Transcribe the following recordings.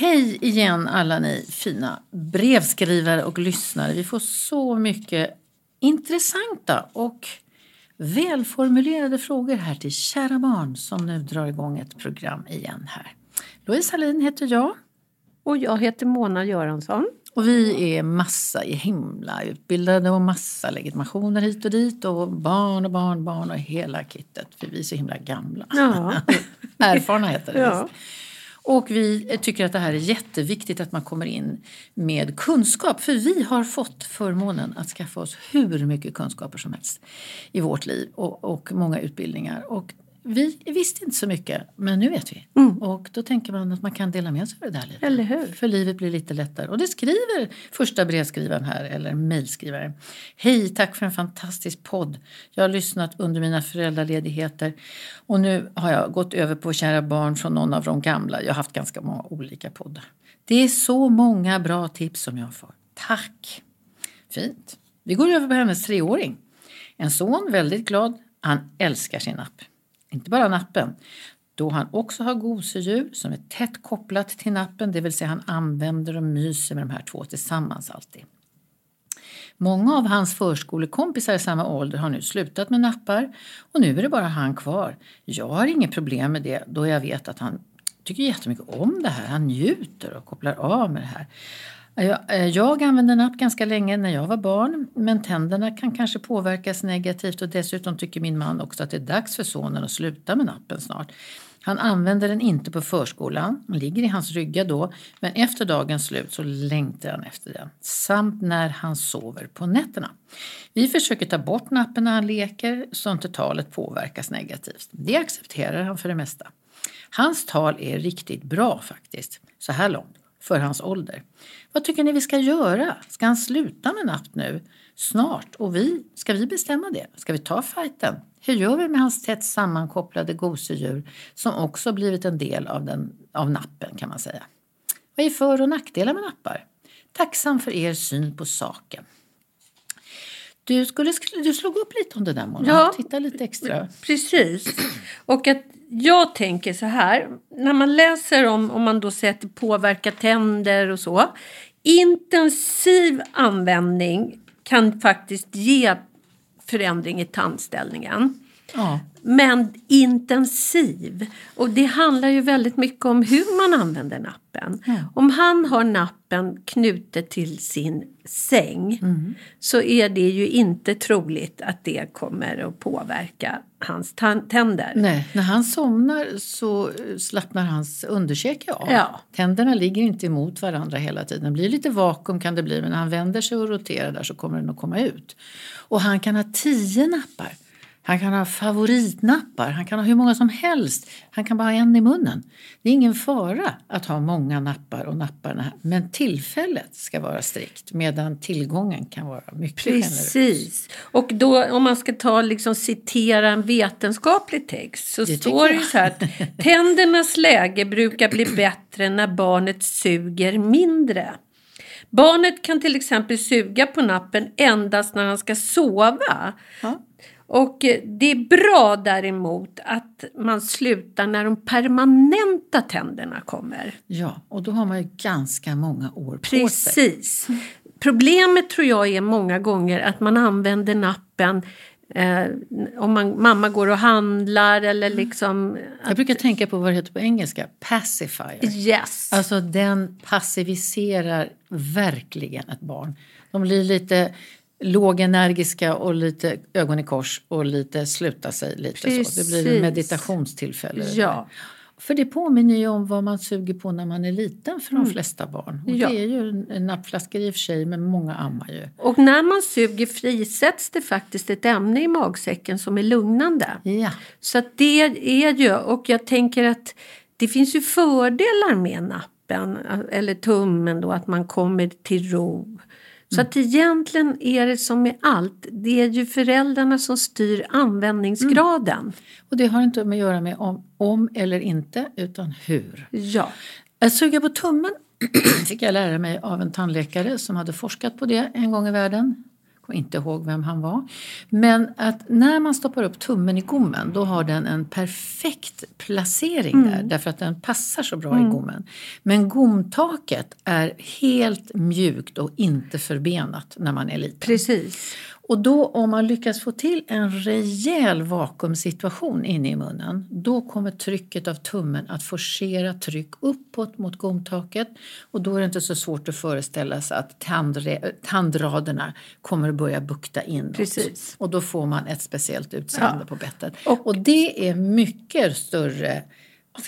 Hej igen alla ni fina brevskrivare och lyssnare. Vi får så mycket intressanta och välformulerade frågor här till kära barn som nu drar igång ett program igen här. Louise Hallin heter jag. Och jag heter Mona Göransson. Och vi är massa i himla utbildade och massa legitimationer hit och dit och barn och barnbarn och hela kittet. För vi är så himla gamla. Ja. Erfarna heter det. Ja. Och vi tycker att det här är jätteviktigt att man kommer in med kunskap. För vi har fått förmånen att skaffa oss hur mycket kunskaper som helst i vårt liv och, och många utbildningar. Och vi visste inte så mycket, men nu vet vi. Mm. Och då tänker man att man kan dela med sig av det där lite. Eller hur? För livet blir lite lättare. Och det skriver första brevskrivaren här, eller mejlskrivaren. Hej, tack för en fantastisk podd. Jag har lyssnat under mina föräldraledigheter och nu har jag gått över på Kära barn från någon av de gamla. Jag har haft ganska många olika poddar. Det är så många bra tips som jag får. Tack! Fint. Vi går över på hennes treåring. En son, väldigt glad. Han älskar sin app. Inte bara nappen, då han också har gosedjur som är tätt kopplat till nappen, det vill säga han använder och myser med de här två tillsammans alltid. Många av hans förskolekompisar i samma ålder har nu slutat med nappar och nu är det bara han kvar. Jag har inget problem med det då jag vet att han tycker jättemycket om det här. Han njuter och kopplar av med det här. Jag, eh, jag använde napp ganska länge när jag var barn men tänderna kan kanske påverkas negativt och dessutom tycker min man också att det är dags för sonen att sluta med nappen snart. Han använder den inte på förskolan, den ligger i hans rygga då, men efter dagens slut så längtar han efter den. Samt när han sover på nätterna. Vi försöker ta bort nappen när han leker så inte talet påverkas negativt. Det accepterar han för det mesta. Hans tal är riktigt bra faktiskt, så här långt, för hans ålder. Vad tycker ni vi ska göra? Ska han sluta med napp nu? Snart? Och vi? Ska vi bestämma det? Ska vi ta fighten? Hur gör vi med hans tätt sammankopplade gosedjur som också blivit en del av, den, av nappen kan man säga? Vad är för och nackdelar med nappar? Tacksam för er syn på saken. Du, skulle, du slog upp lite om det där Mona. Ja. Titta lite extra. Precis. Och att jag tänker så här, när man läser om, om man då säger att det påverkar tänder och så. Intensiv användning kan faktiskt ge förändring i tandställningen. Ja. Men intensiv. Och det handlar ju väldigt mycket om hur man använder nappen. Ja. Om han har nappen knutet till sin säng så är det ju inte troligt att det kommer att påverka hans tänder. Nej, när han somnar så slappnar hans underkäke av. Ja. Tänderna ligger inte emot varandra hela tiden. Det blir lite vakuum kan det bli men när han vänder sig och roterar där så kommer den att komma ut. Och han kan ha tio nappar. Han kan ha favoritnappar. Han kan ha hur många som helst. Han kan bara ha en i munnen. Det är ingen fara att ha många nappar och napparna. Men tillfället ska vara strikt medan tillgången kan vara mycket generös. Precis. Och då om man ska ta liksom citera en vetenskaplig text så Det står det så här att tändernas läge brukar bli bättre när barnet suger mindre. Barnet kan till exempel suga på nappen endast när han ska sova. Ja. Och eh, det är bra däremot att man slutar när de permanenta tänderna kommer. ja, och då har man ju ganska många år på sig. Precis. Problemet tror jag är många gånger att man använder nappen eh, om man, mamma går och handlar eller liksom... Jag brukar tänka på vad det heter på engelska, pacifier. Yes. Alltså den passiviserar verkligen ett barn. De blir lite lågenergiska och lite ögon i kors och lite sluta sig lite så. Det blir Precis. en meditationstillfälle. Ja. För det påminner ju om vad man suger på när man är liten för de flesta barn. Och Mm. Ja. Det är ju nappflaska i och för sig men många ammar ju. Och när man suger frisätts det faktiskt ett ämne i magsäcken som är lugnande. Ja, Så att det är ju, och jag tänker att det finns ju fördelar med nappen, eller tummen då, att man kommer till ro. Så att egentligen är det som med allt, det är ju föräldrarna som styr användningsgraden. och det har inte att göra med om, om eller inte utan hur. Ja. Att suga på tummen fick jag lära mig av en tandläkare som hade forskat på det en gång i världen. Kommer inte ihåg vem han var. Men att när man stoppar upp tummen i gommen då har den en perfekt placering där därför att den passar så bra i gommen. Men gomtaket är helt mjukt och inte förbenat när man är liten. Precis. Och då om man lyckas få till en rejäl vakuumsituation inne i munnen då kommer trycket av tummen att forcera tryck uppåt mot gomtaket och då är det inte så svårt att föreställa sig att tandraderna kommer att börja bukta inåt. Precis. Och då får man ett speciellt utseende på bettet. Och- Och, det är mycket större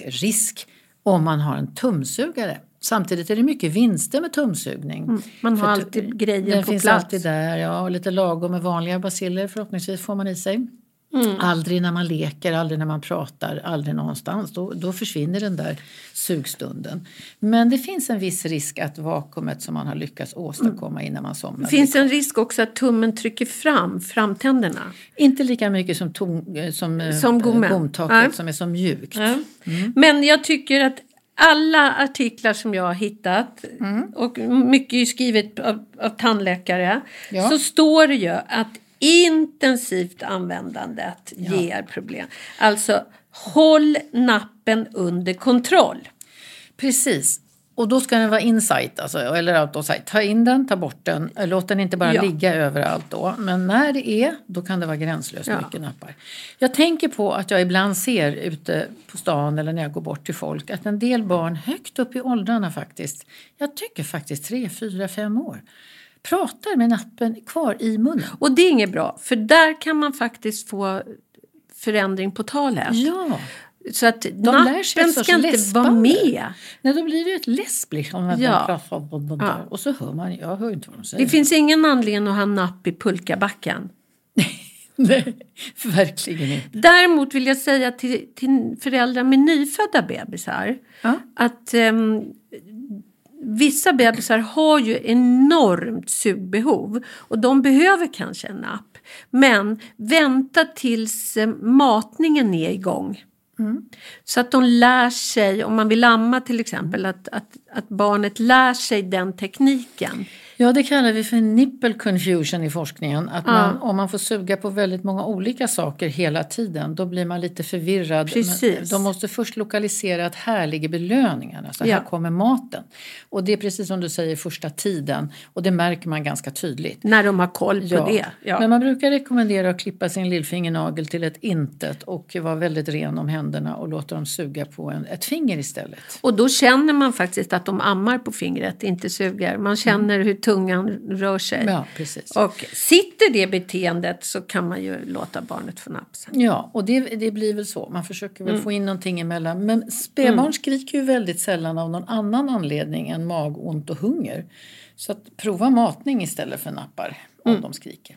risk om man har en tumsugare. Samtidigt är det mycket vinster med tumsugning. Man har alltid tu- grejen Den på finns plats. alltid där. Ja, och lite lagom med vanliga basiller förhoppningsvis får man i sig. Mm. Aldrig när man leker, aldrig när man pratar, aldrig någonstans. Då, då försvinner den där sugstunden. Men det finns en viss risk att vakuumet som man har lyckats åstadkomma innan man somnar Det finns en risk också att tummen trycker fram framtänderna. Inte lika mycket som, tom, eh, som, eh, Som gommen. gomtaket Nej. som är så mjukt. Men jag tycker att alla artiklar som jag har hittat och mycket är skrivet av, av tandläkare Ja. så står det ju att intensivt användandet ger problem. Alltså håll nappen under kontroll. Precis. Och då ska den vara insight, alltså, eller out of sight. Ta in den, ta bort den. Låt den inte bara Ja. ligga överallt då. Men när det är, då kan det vara gränslöst Ja. mycket nappar. Jag tänker på att jag ibland ser ute på stan eller när jag går bort till folk att en del barn högt upp i åldrarna faktiskt, jag tycker faktiskt tre, fyra, fem år, pratar med nappen kvar i munnen. Och det är inget bra för där kan man faktiskt få förändring på talet. Ja, Så att sig nappen sorts ska inte vara med. Nej, då blir det ju ett läsp liksom. Ja. Ja. Och så hör man, jag hör inte vad de säger. Det finns ingen anledning att ha napp i pulkabacken. Nej, verkligen inte. Däremot vill jag säga till, till föräldrar med nyfödda bebisar Ja. att ehm, vissa bebisar har ju enormt sugbehov och de behöver kanske en napp. Men vänta tills eh, matningen är igång. Mm. Så att de lär sig, om man vill amma till exempel, att, att, att barnet lär sig den tekniken. Ja, det kallar vi för nipple confusion i forskningen. Att Ja. man, om man får suga på väldigt många olika saker hela tiden, då blir man lite förvirrad. Precis. Men De måste först lokalisera att här ligger belöningarna, så här Ja. kommer maten. Och det är precis som du säger, första tiden. Och det märker man ganska tydligt. När de har koll på Ja. det. Ja. Men man brukar rekommendera att klippa sin lillfingernagel till ett intet och vara väldigt ren om händerna och låta dem suga på en, ett finger istället. Och då känner man faktiskt att de ammar på fingret, inte suger. Man känner hur tungan rör sig. Ja. Och sitter det beteendet så kan man ju låta barnet få napp sen. Ja, och det, det blir väl så. Man försöker väl få in någonting emellan. Men spädbarn skriker ju väldigt sällan av någon annan anledning än magont och hunger. Så att prova matning istället för nappar om de skriker.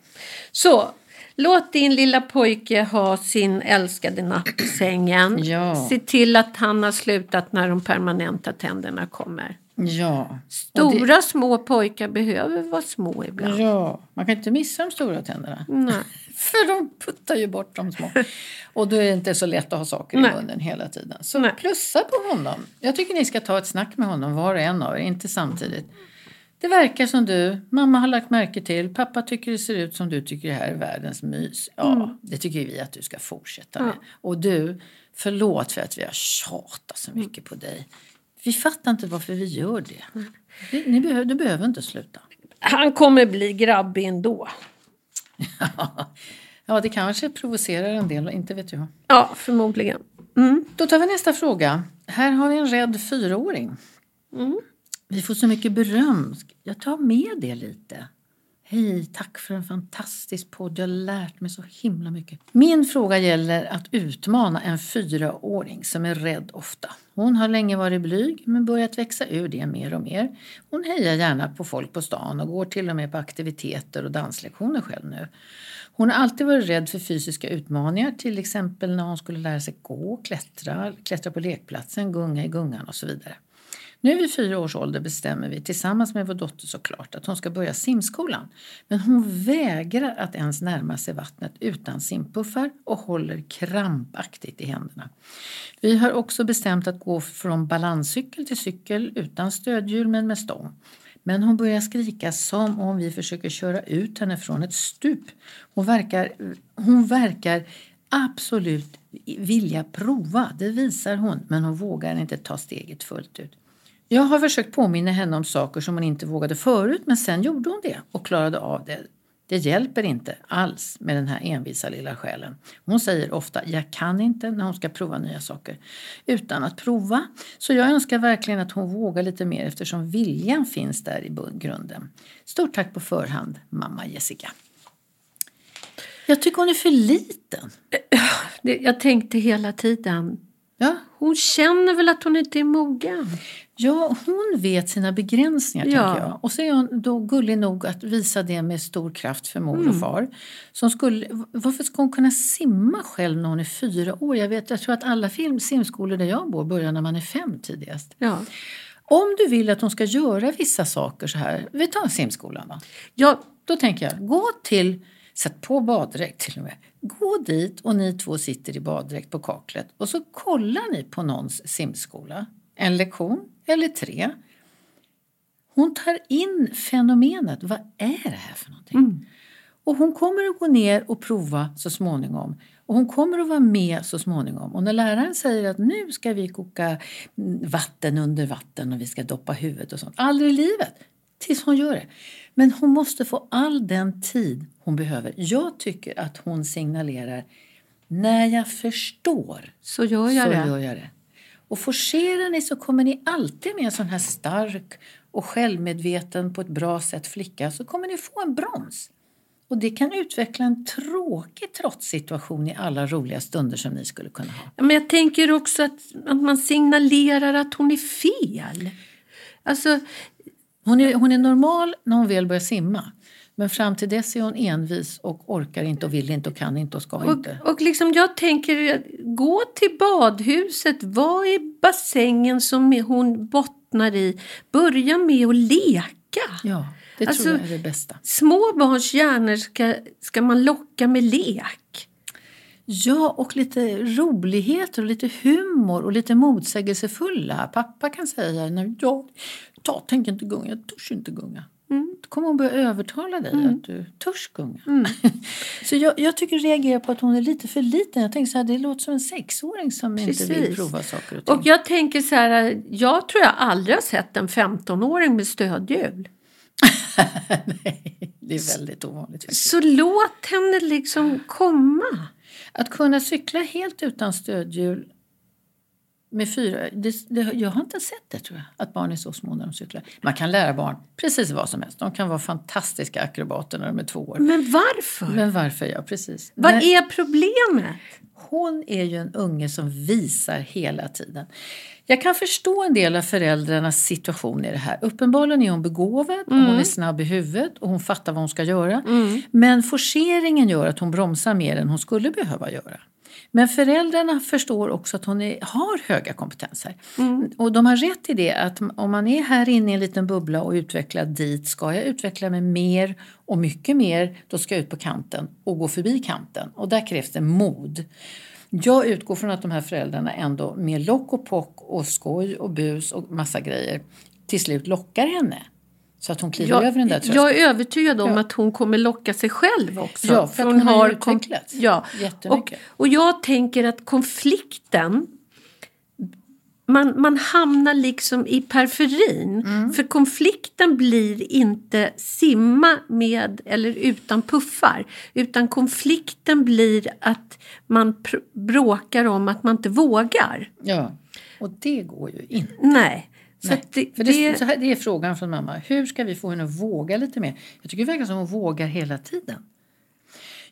Så, låt din lilla pojke ha sin älskade napp i sängen. Ja. Se till att han har slutat när de permanenta tänderna kommer. Ja. Stora små pojkar behöver vara små det, ibland. ja, man kan inte missa de stora tänderna. Nej. För de puttar ju bort de små. Och då är det inte så lätt att ha saker i Nej. munnen hela tiden. Så Nej. plussa på honom. Jag tycker ni ska ta ett snack med honom var och en av er, inte samtidigt. Det verkar som du, mamma har lagt märke till, pappa tycker det ser ut som du tycker det här är världens mys. Ja, det tycker vi att du ska fortsätta med. Och du, förlåt för att vi har tjatat så mycket på dig. Vi fattar inte varför vi gör det. det ni behöver, du behöver inte sluta. Han kommer bli grabbig ändå. Ja, det kanske provocerar en del, inte vet jag. Ja, förmodligen. Mm. Då tar vi nästa fråga. Här har vi en rädd fyraåring. Mm. Vi får så mycket beröm. Jag tar med det lite. Hej, tack för en fantastisk podd. Jag har lärt mig så himla mycket. Min fråga gäller att utmana en fyraåring som är rädd ofta. Hon har länge varit blyg men börjat växa ur det mer och mer. Hon hejar gärna på folk på stan och går till och med på aktiviteter och danslektioner själv nu. Hon har alltid varit rädd för fysiska utmaningar, till exempel när hon skulle lära sig gå, klättra, klättra på lekplatsen, gunga i gungan och så vidare. Nu vid fyra års ålder bestämmer vi tillsammans med vår dotter såklart att hon ska börja simskolan. Men hon vägrar att ens närma sig vattnet utan simpuffar och håller krampaktigt i händerna. Vi har också bestämt att gå från balanscykel till cykel utan stödhjul men med stång. Men hon börjar skrika som om vi försöker köra ut henne från ett stup. Hon verkar, hon verkar absolut vilja prova, det visar hon, men hon vågar inte ta steget fullt ut. Jag har försökt påminna henne om saker som hon inte vågade förut men sen gjorde hon det och klarade av det. Det hjälper inte alls med den här envisa lilla själen. Hon säger ofta jag kan inte när hon ska prova nya saker utan att prova. Så jag önskar verkligen att hon vågar lite mer eftersom viljan finns där i grunden. Stort tack på förhand, mamma Jessica. Jag tycker hon är för liten. Jag tänkte hela tiden, Ja, hon känner väl att hon inte är mogen? Ja, hon vet sina begränsningar. Ja. tänker jag. Och så är hon då gullig nog att visa det med stor kraft för mor Mm. och far. Som skulle, varför ska hon kunna simma själv när hon är fyra år? Jag, vet, jag tror att alla film, simskolor där jag bor börjar när man är fem tidigast. Ja. Om du vill att hon ska göra vissa saker så här, vi tar simskolan då. Ja, Då tänker jag, gå till, sätt på baddräkt till och med. Gå dit och ni två sitter i baddräkt på kaklet och så kollar ni på någons simskola. En lektion eller tre. Hon tar in fenomenet. Vad är det här för någonting? Och hon kommer att gå ner och prova så småningom. Och hon kommer att vara med så småningom. Och när läraren säger att nu ska vi koka mm, vatten under vatten och vi ska doppa huvudet och sånt. Aldrig i livet. Tills hon gör det. Men hon måste få all den tid hon behöver. Jag tycker att hon signalerar när jag förstår så gör jag så det. gör jag det. Och forcerar ni så kommer ni alltid med en sån här stark och självmedveten på ett bra sätt flicka så kommer ni få en broms. Och det kan utveckla en tråkig trotssituation i alla roliga stunder som ni skulle kunna ha. Men jag tänker också att, att man signalerar att hon är fel. Alltså, Hon är, hon är normal när hon väl börjar simma. Men fram till dess är hon envis och orkar inte och vill inte och kan inte och ska och, inte. och liksom jag tänker, gå till badhuset, var i bassängen som hon bottnar i. Börja med att leka. Ja, det Alltså- tror jag är det bästa. Små barns hjärnor ska, ska man locka med lek. Ja, och lite roligheter och lite humor och lite motsägelsefulla. Pappa kan säga jag, jag tänker inte gunga, jag törs inte gunga. Mm. Då kommer hon börja övertala dig att du törs gunga. så jag, jag tycker reagerar på att hon är lite för liten. Jag tänker så här, det låter som en sexåring som inte vill Precis. prova saker och ting. Och jag tänker så här, jag tror jag aldrig har sett en 15-åring med stödhjul. nej, det är väldigt ovanligt faktiskt. Så låt henne liksom komma. Att kunna cykla helt utan stödhjul med fyra, det, det, jag har inte sett det tror jag, att barn är så små när de cyklar. Man kan lära barn precis vad som helst. De kan vara fantastiska akrobater när de är två år. Men varför? Men varför? Ja, precis. Vad Nej, är problemet? Hon är ju en unge som visar hela tiden. Jag kan förstå en del av föräldrarnas situation i det här. Uppenbarligen är hon begåvad, och hon är snabb i huvudet och hon fattar vad hon ska göra. Men forceringen gör att hon bromsar mer än hon skulle behöva göra. Men föräldrarna förstår också att hon är, har höga kompetenser. Och de har rätt i det att om man är här inne i en liten bubbla och utvecklar dit, ska jag utveckla mig mer och mycket mer, då ska jag ut på kanten och gå förbi kanten. Och där krävs det mod. Jag utgår från att de här föräldrarna ändå med lock och pock och skoj och bus och massa grejer till slut lockar henne. Så att hon kliver Jag, över den där tröskeln. jag är övertygad om Ja. att hon kommer locka sig själv också. Ja, för att hon har ju kom- utvecklats ja. och, jättemycket. och jag tänker att konflikten man, man hamnar liksom i periferin. Mm. För konflikten blir inte simma med eller utan puffar. Utan konflikten blir att man bråkar om att man inte vågar. Ja, och det går ju inte. Nej. Så det, för det, det, här, det är frågan från mamma. Hur ska vi få henne att våga lite mer? Jag tycker det verkar som hon vågar hela tiden.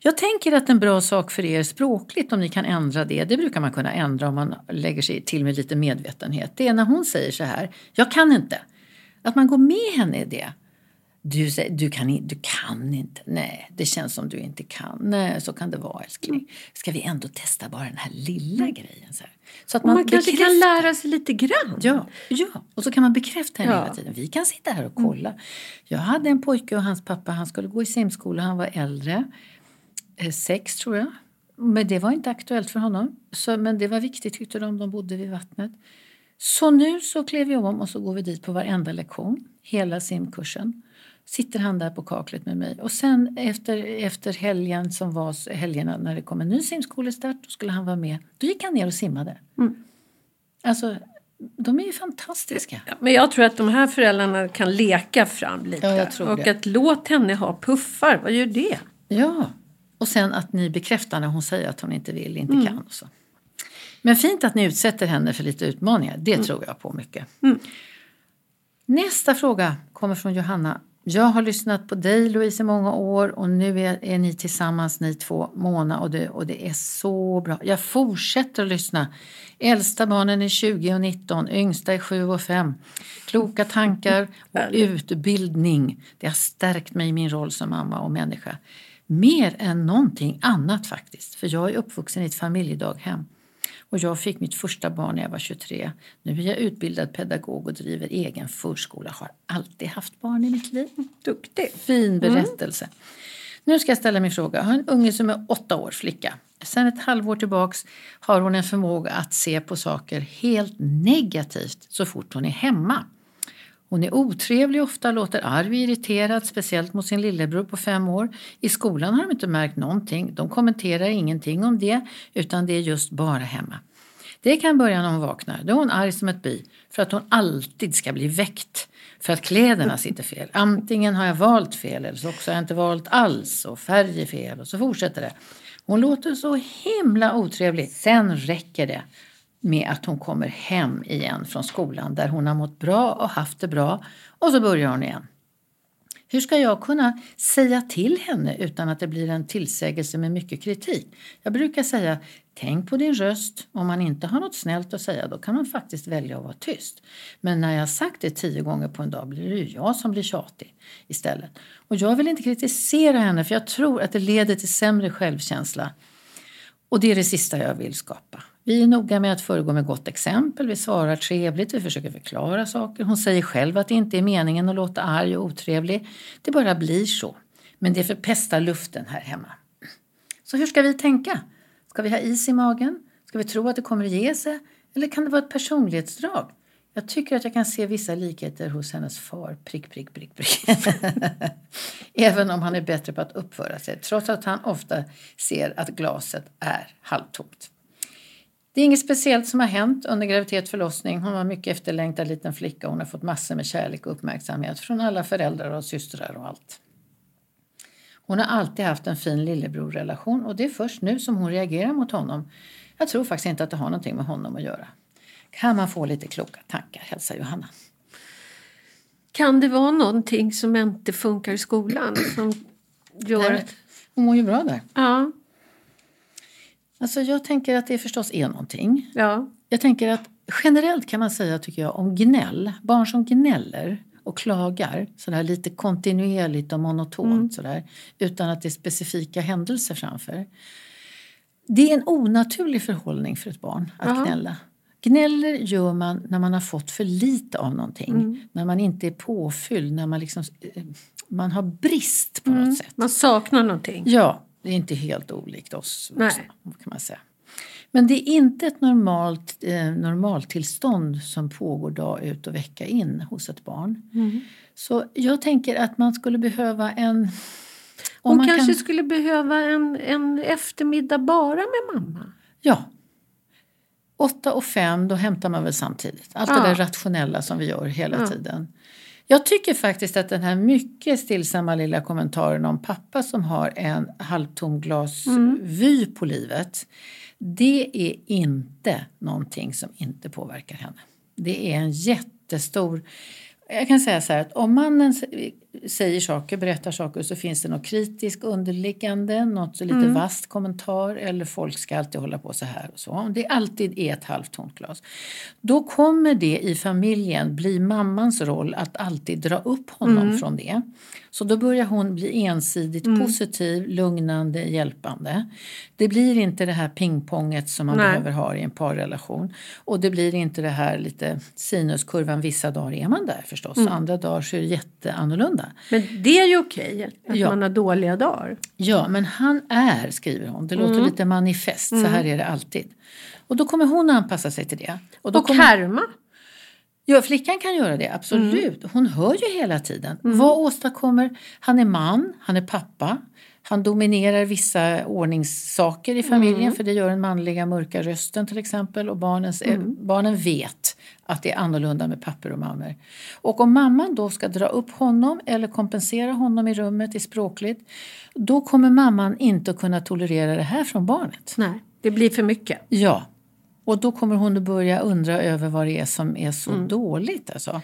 Jag tänker att en bra sak för er språkligt, om ni kan ändra det, det brukar man kunna ändra om man lägger sig till med lite medvetenhet. Det är när hon säger så här, jag kan inte. Att man går med henne i det. Du, säger, du, kan, du kan inte. Nej, det känns som du inte kan. Nej, så kan det vara älskling. Ska vi ändå testa bara den här lilla grejen? Så, här? så att och man kanske kan lära sig lite grann. Ja, ja, och så kan man bekräfta henne Ja. hela tiden. Vi kan sitta här och kolla. Jag hade en pojke och hans pappa, han skulle gå i simskola, han var äldre. Eh, sex tror jag. Men det var inte aktuellt för honom. Så, men det var viktigt tyckte de, de bodde vid vattnet. Så nu så klev vi om och så går vi dit på varenda lektion, hela simkursen. Sitter han där på kaklet med mig. Och sen efter, efter helgen som var helgerna när det kom en ny simskolestart, då skulle han vara med. Då gick han ner och simmade. Mm. Alltså, de är ju fantastiska. Ja, men jag tror att de här föräldrarna kan leka fram lite. Ja, jag tror och det. att låt henne ha puffar, vad gör det? Ja, och sen att ni bekräftar när hon säger att hon inte vill, inte Mm. kan. Och så. Men fint att ni utsätter henne för lite utmaningar. Det Mm. tror jag på mycket. Nästa fråga kommer från Johanna. Jag har lyssnat på dig Louise i många år och nu är, är ni tillsammans ni två, Mona och du och det är så bra. Jag fortsätter att lyssna. Äldsta barnen är 20 och 19, yngsta är 7 och 5. Kloka tankar och utbildning. Det har stärkt mig i min roll som mamma och människa. Mer än någonting annat faktiskt, för jag är uppvuxen i ett familjedaghem. Och jag fick mitt första barn när jag var 23. Nu är jag utbildad pedagog och driver egen förskola. Har alltid haft barn i mitt liv. Duktig. Fin berättelse. Nu ska jag ställa min fråga. Jag har en unge som är åtta år, flicka. Sen ett halvår tillbaks har hon en förmåga att se på saker helt negativt så fort hon är hemma. Hon är otrevlig ofta, låter arg och irriterad, speciellt mot sin lillebror på fem år. I skolan har de inte märkt någonting. De kommenterar ingenting om det, utan det är just bara hemma. Det kan börja när hon vaknar. Då är hon arg som ett bi för att hon alltid ska bli väckt. För att kläderna sitter fel. Antingen har jag valt fel eller så också har jag inte valt alls och färg är fel och så fortsätter det. Hon låter så himla otrevlig. Sen räcker det med att hon kommer hem igen från skolan där hon har mått bra och haft det bra och så börjar hon igen. Hur ska jag kunna säga till henne utan att det blir en tillsägelse med mycket kritik? Jag brukar säga, tänk på din röst. Om man inte har något snällt att säga då kan man faktiskt välja att vara tyst. Men när jag har sagt det tio gånger på en dag blir det ju jag som blir tjatig istället. Och jag vill inte kritisera henne för jag tror att det leder till sämre självkänsla. Och det är det sista jag vill skapa. Vi är noga med att föregå med gott exempel, vi svarar trevligt, vi försöker förklara saker. Hon säger själv att det inte är meningen att låta arg och otrevlig. Det bara blir så. Men det förpestar luften här hemma. Så hur ska vi tänka? Ska vi ha is i magen? Ska vi tro att det kommer att ge sig? Eller kan det vara ett personlighetsdrag? Jag tycker att jag kan se vissa likheter hos hennes far. Prick, prick, prick, prick. Även om han är bättre på att uppföra sig. Trots att han ofta ser att glaset är halvtomt. Det är inget speciellt som har hänt under graviditet och förlossning. Hon var mycket efterlängtad liten flicka och hon har fått massor med kärlek och uppmärksamhet från alla föräldrar och systrar och allt. Hon har alltid haft en fin lillebrorrelation och det är först nu som hon reagerar mot honom. Jag tror faktiskt inte att det har någonting med honom att göra. Kan man få lite kloka tankar, hälsar Johanna. Kan det vara någonting som inte funkar i skolan? Som gör att... Hon mår ju bra där. Ja, Alltså jag tänker att det förstås är någonting. ja. Jag tänker att generellt kan man säga, tycker jag, om gnäll, barn som gnäller och klagar sådär lite kontinuerligt och monotont sådär, utan att det är specifika händelser framför. Det är en onaturlig förhållning för ett barn att Jaha. gnälla. Gnäller gör man när man har fått för lite av någonting, när man inte är påfylld, när man, liksom, eh, man har brist på något sätt. Man saknar någonting. Ja, det är inte helt olikt oss vuxna, Nej. kan man säga. Men det är inte ett normalt, eh, normaltillstånd som pågår dag ut och vecka in hos ett barn. Mm. Så jag tänker att man skulle behöva en... Hon man kanske kan, skulle behöva en, en eftermiddag bara med mamma. Ja. Åtta och fem, då hämtar man väl samtidigt. Allt Ja. det där rationella som vi gör hela Ja. tiden. Jag tycker faktiskt att den här mycket stillsamma lilla kommentaren om pappa som har en halvtom glas Mm. på livet. Det är inte någonting som inte påverkar henne. Det är en jättestor... Jag kan säga så här att om mannen säger saker, berättar saker så finns det något kritiskt underliggande, något lite Mm. vasst kommentar eller folk ska alltid hålla på så här och så. Om det alltid är ett halvtomt glas. Då kommer det i familjen bli mammans roll att alltid dra upp honom Mm. från det. Så då börjar hon bli ensidigt positiv, lugnande, hjälpande. Det blir inte det här pingponget som man Nej. behöver ha i en parrelation. Och det blir inte det här lite sinuskurvan. Vissa dagar är man där förstås, Mm. andra dagar så är det jätteannorlunda. Men det är ju okej att Ja. man har dåliga dagar. Ja, men han är, skriver hon. Det låter Mm. lite manifest, så här är det alltid. Och då kommer hon anpassa sig till det. Och, då Och kommer, härma. Ja, flickan kan göra det, absolut. Hon hör ju hela tiden. Vad åstadkommer... Han är man, han är pappa. Han dominerar vissa ordningssaker i familjen för det gör den manliga mörka rösten till exempel. Och barnens, barnen vet att det är annorlunda med pappor och mammor. Och om mamman då ska dra upp honom eller kompensera honom i rummet i språkligt då kommer mamman inte att kunna tolerera det här från barnet. Nej, det blir för mycket. Ja, och då kommer hon att börja undra över vad det är som är så dåligt. Alltså.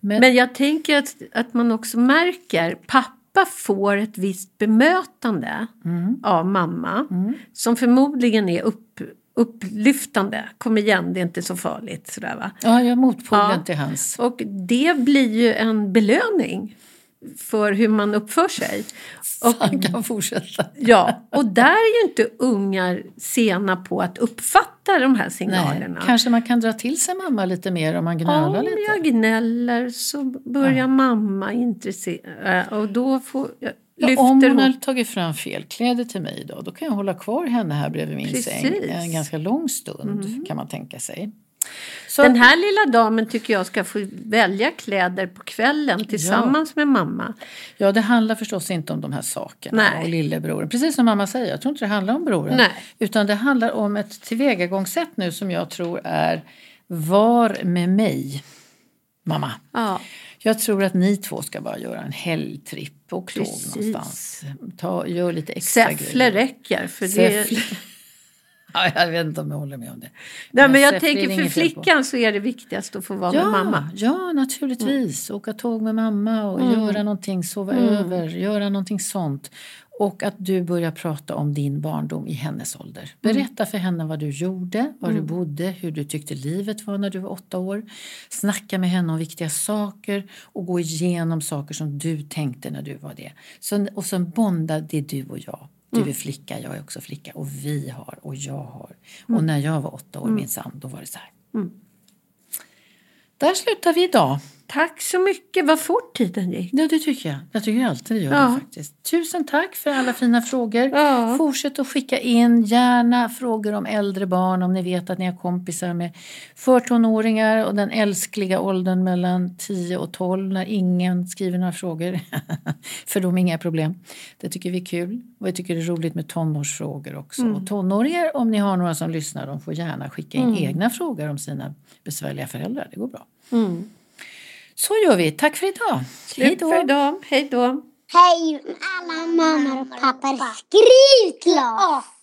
Men, Men jag tänker att, att man också märker pappa får ett visst bemötande av mamma som förmodligen är upp, upplyftande. Kom igen, det är inte så farligt. Sådär, va? ja, jag motpolen Ja. till hans. Och det blir ju en belöning för hur man uppför sig. Och, Han kan fortsätta. ja, och där är ju inte ungar sena på att uppfatta de här Nej, signalerna. kanske man kan dra till sig mamma lite mer om man gnölar Om lite. jag gnäller så börjar mamma intressera och då får, jag- Ja, om hon har tagit fram fel kläder till mig då, då kan jag hålla kvar henne här bredvid min Precis. säng en ganska lång stund kan man tänka sig. Så, Den här lilla damen tycker jag ska få välja kläder på kvällen tillsammans med mamma. Ja, det handlar förstås inte om de här sakerna Nej. och lillebroren. Precis som mamma säger, jag tror inte det handlar om broren. Nej. Utan det handlar om ett tillvägagångssätt nu som jag tror är Var med mig, mamma. Ja, Jag tror att ni två ska bara göra en helgtripp och tåg någonstans. Ta, gör lite extra Säffle grejer. räcker. För det, Säffle. Ja, jag vet inte om jag håller med om det. Nej, men jag är det tänker för flickan så är det viktigast att få vara Ja, med mamma. ja, naturligtvis. Åka tåg med mamma och Mm. göra någonting, sova över, göra någonting sånt. Och att du börjar prata om din barndom i hennes ålder. Mm. Berätta för henne vad du gjorde, var du bodde, hur du tyckte livet var när du var åtta år. Snacka med henne om viktiga saker och gå igenom saker som du tänkte när du var det. Så, och sen bonda det du och jag. Du Mm. är flicka, jag är också flicka och vi har och jag har. Mm. Och när jag var åtta år minsann, då var det så här. Där slutar vi idag. Tack så mycket. Vad fort tiden gick. Ja, det tycker jag. Jag tycker alltid det gör Ja. det faktiskt. Tusen tack för alla fina frågor. Ja. Fortsätt att skicka in gärna frågor om äldre barn om ni vet att ni har kompisar med förtonåringar och den älskliga åldern mellan 10 och 12 när ingen skriver några frågor. för de är inga problem. Det tycker vi är kul. Och jag tycker det är roligt med tonårsfrågor också. Mm. Och tonåringar, om ni har några som lyssnar, de får gärna skicka in Mm. egna frågor om sina besvärliga föräldrar. Det går bra. Mm. Så gör vi. Tack för idag. Slut för idag. Hej då. Hej alla mammor och pappor, skriv oss!